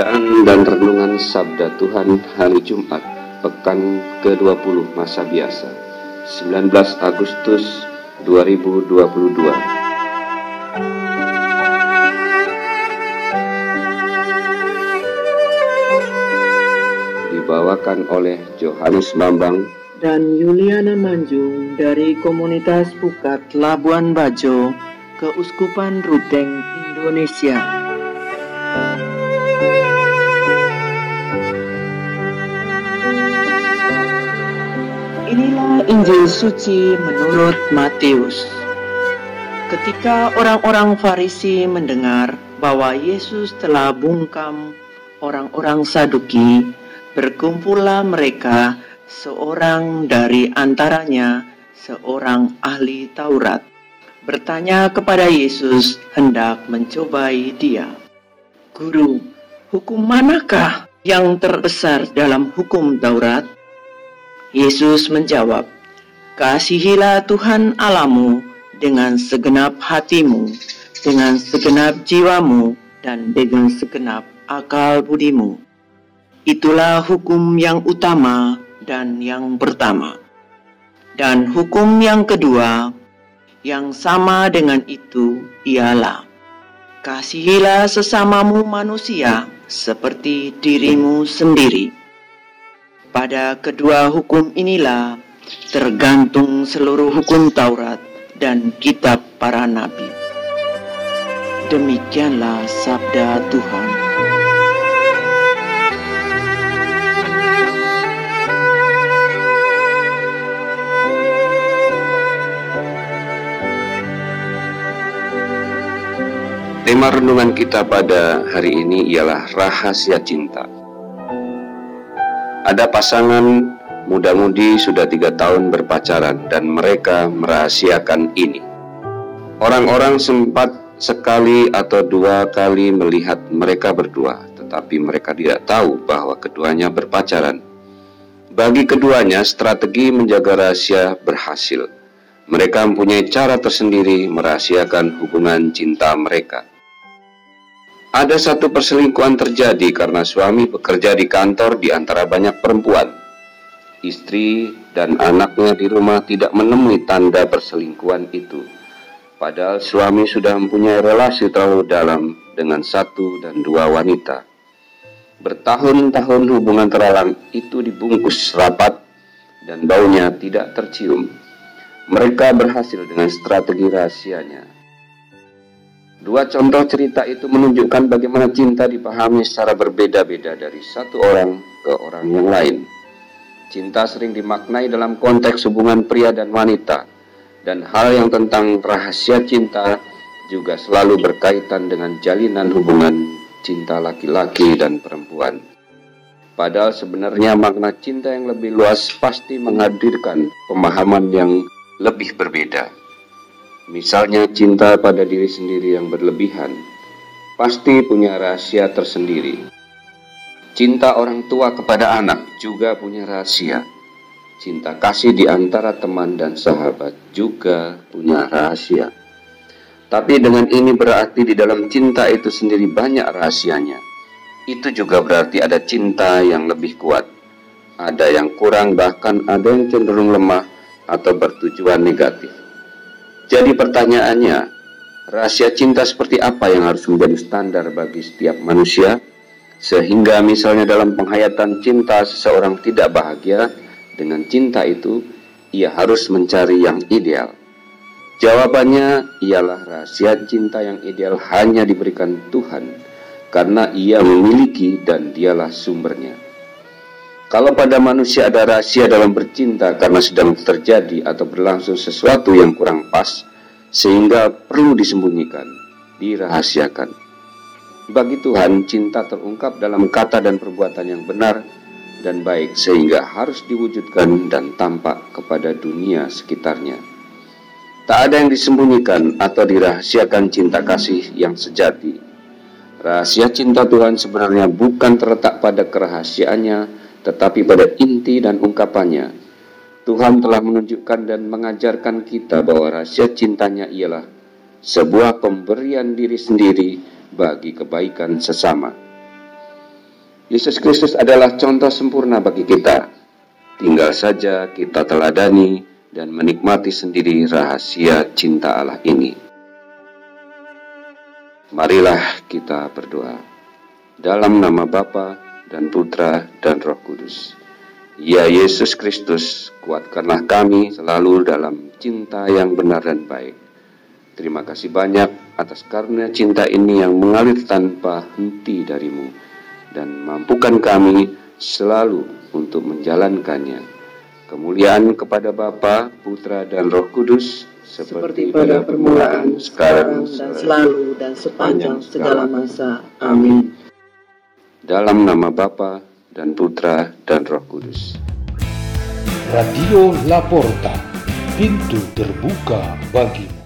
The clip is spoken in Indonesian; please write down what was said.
Bacaan dan Renungan Sabda Tuhan Hari Jumat Pekan ke-20 Masa Biasa 19 Agustus 2022 dibawakan oleh Johannes Bambang dan Yuliana Manjung dari komunitas Pukat Labuan Bajo, Keuskupan Ruteng, Indonesia. Inilah Injil suci menurut Matius. Ketika orang-orang Farisi mendengar bahwa Yesus telah bungkam orang-orang Saduki, Berkumpullah mereka, seorang dari antaranya, seorang ahli Taurat, bertanya kepada Yesus hendak mencobai dia. Guru, hukum manakah yang terbesar dalam hukum Taurat? Yesus menjawab, Kasihilah Tuhan Alamu dengan segenap hatimu, dengan segenap jiwamu, dan dengan segenap akal budimu Itulah hukum yang utama dan yang pertama. Dan hukum yang kedua, yang sama dengan itu, ialah kasihilah sesamamu manusia seperti dirimu sendiri. Pada kedua hukum inilah tergantung seluruh hukum Taurat dan kitab para nabi. Demikianlah sabda Tuhan. Tema renungan kita pada hari ini ialah rahasia cinta. Ada pasangan muda-mudi sudah tiga tahun berpacaran dan mereka merahasiakan ini. Orang-orang sempat sekali atau dua kali melihat mereka berdua, tetapi mereka tidak tahu bahwa keduanya berpacaran. Bagi keduanya, strategi menjaga rahasia berhasil. Mereka mempunyai cara tersendiri merahasiakan hubungan cinta mereka. Ada satu perselingkuhan terjadi karena suami bekerja di kantor di antara banyak perempuan. Istri dan anaknya di rumah tidak menemui tanda perselingkuhan itu. Padahal suami sudah mempunyai relasi terlalu dalam dengan satu dan dua wanita. Bertahun-tahun hubungan terlalang itu dibungkus rapat dan baunya tidak tercium. Mereka berhasil dengan strategi rahasianya Dua contoh cerita itu menunjukkan bagaimana cinta dipahami secara berbeda-beda dari satu orang ke orang yang lain. Cinta sering dimaknai dalam konteks hubungan pria dan wanita, dan hal yang tentang rahasia cinta juga selalu berkaitan dengan jalinan hubungan cinta laki-laki dan perempuan. Padahal sebenarnya makna cinta yang lebih luas pasti menghadirkan pemahaman yang lebih berbeda. Misalnya cinta pada diri sendiri yang berlebihan, pasti punya rahasia tersendiri. Cinta orang tua kepada anak juga punya rahasia. Cinta kasih di antara teman dan sahabat juga punya rahasia. Tapi dengan ini berarti di dalam cinta itu sendiri banyak rahasianya. Itu juga berarti ada cinta yang lebih kuat. Ada yang kurang bahkan ada yang cenderung lemah atau bertujuan negatif. Jadi pertanyaannya, rahasia cinta seperti apa yang harus menjadi standar bagi setiap manusia? Sehingga misalnya dalam penghayatan cinta seseorang tidak bahagia dengan cinta itu, ia harus mencari yang ideal. Jawabannya ialah rahasia cinta yang ideal hanya diberikan Tuhan karena ia memiliki dan dialah sumbernya. Kalau pada manusia ada rahasia dalam bercinta karena sedang terjadi atau berlangsung sesuatu yang kurang pas, sehingga perlu disembunyikan, dirahasiakan. Bagi Tuhan, cinta terungkap dalam kata dan perbuatan yang benar dan baik, sehingga harus diwujudkan dan tampak kepada dunia sekitarnya. Tak ada yang disembunyikan atau dirahasiakan cinta kasih yang sejati. Rahasia cinta Tuhan sebenarnya bukan terletak pada kerahasiaannya, tetapi pada inti dan ungkapannya, Tuhan telah menunjukkan dan mengajarkan kita bahwa rahasia cintanya ialah sebuah pemberian diri sendiri bagi kebaikan sesama. Yesus Kristus adalah contoh sempurna bagi kita. Tinggal saja kita teladani dan menikmati sendiri rahasia cinta Allah ini. Marilah kita berdoa. Dalam nama Bapa dan Putra dan Roh Kudus. Ya Yesus Kristus, kuatkanlah kami selalu dalam cinta yang benar dan baik. Terima kasih banyak atas karena cinta ini yang mengalir tanpa henti darimu dan mampukan kami selalu untuk menjalankannya. Kemuliaan kepada Bapa, Putra, dan Roh Kudus seperti pada permulaan, sekarang, dan selalu, dan sepanjang segala masa. Amin. Dalam nama Bapa dan Putra dan Roh Kudus. Radio Laporta, pintu terbuka bagimu.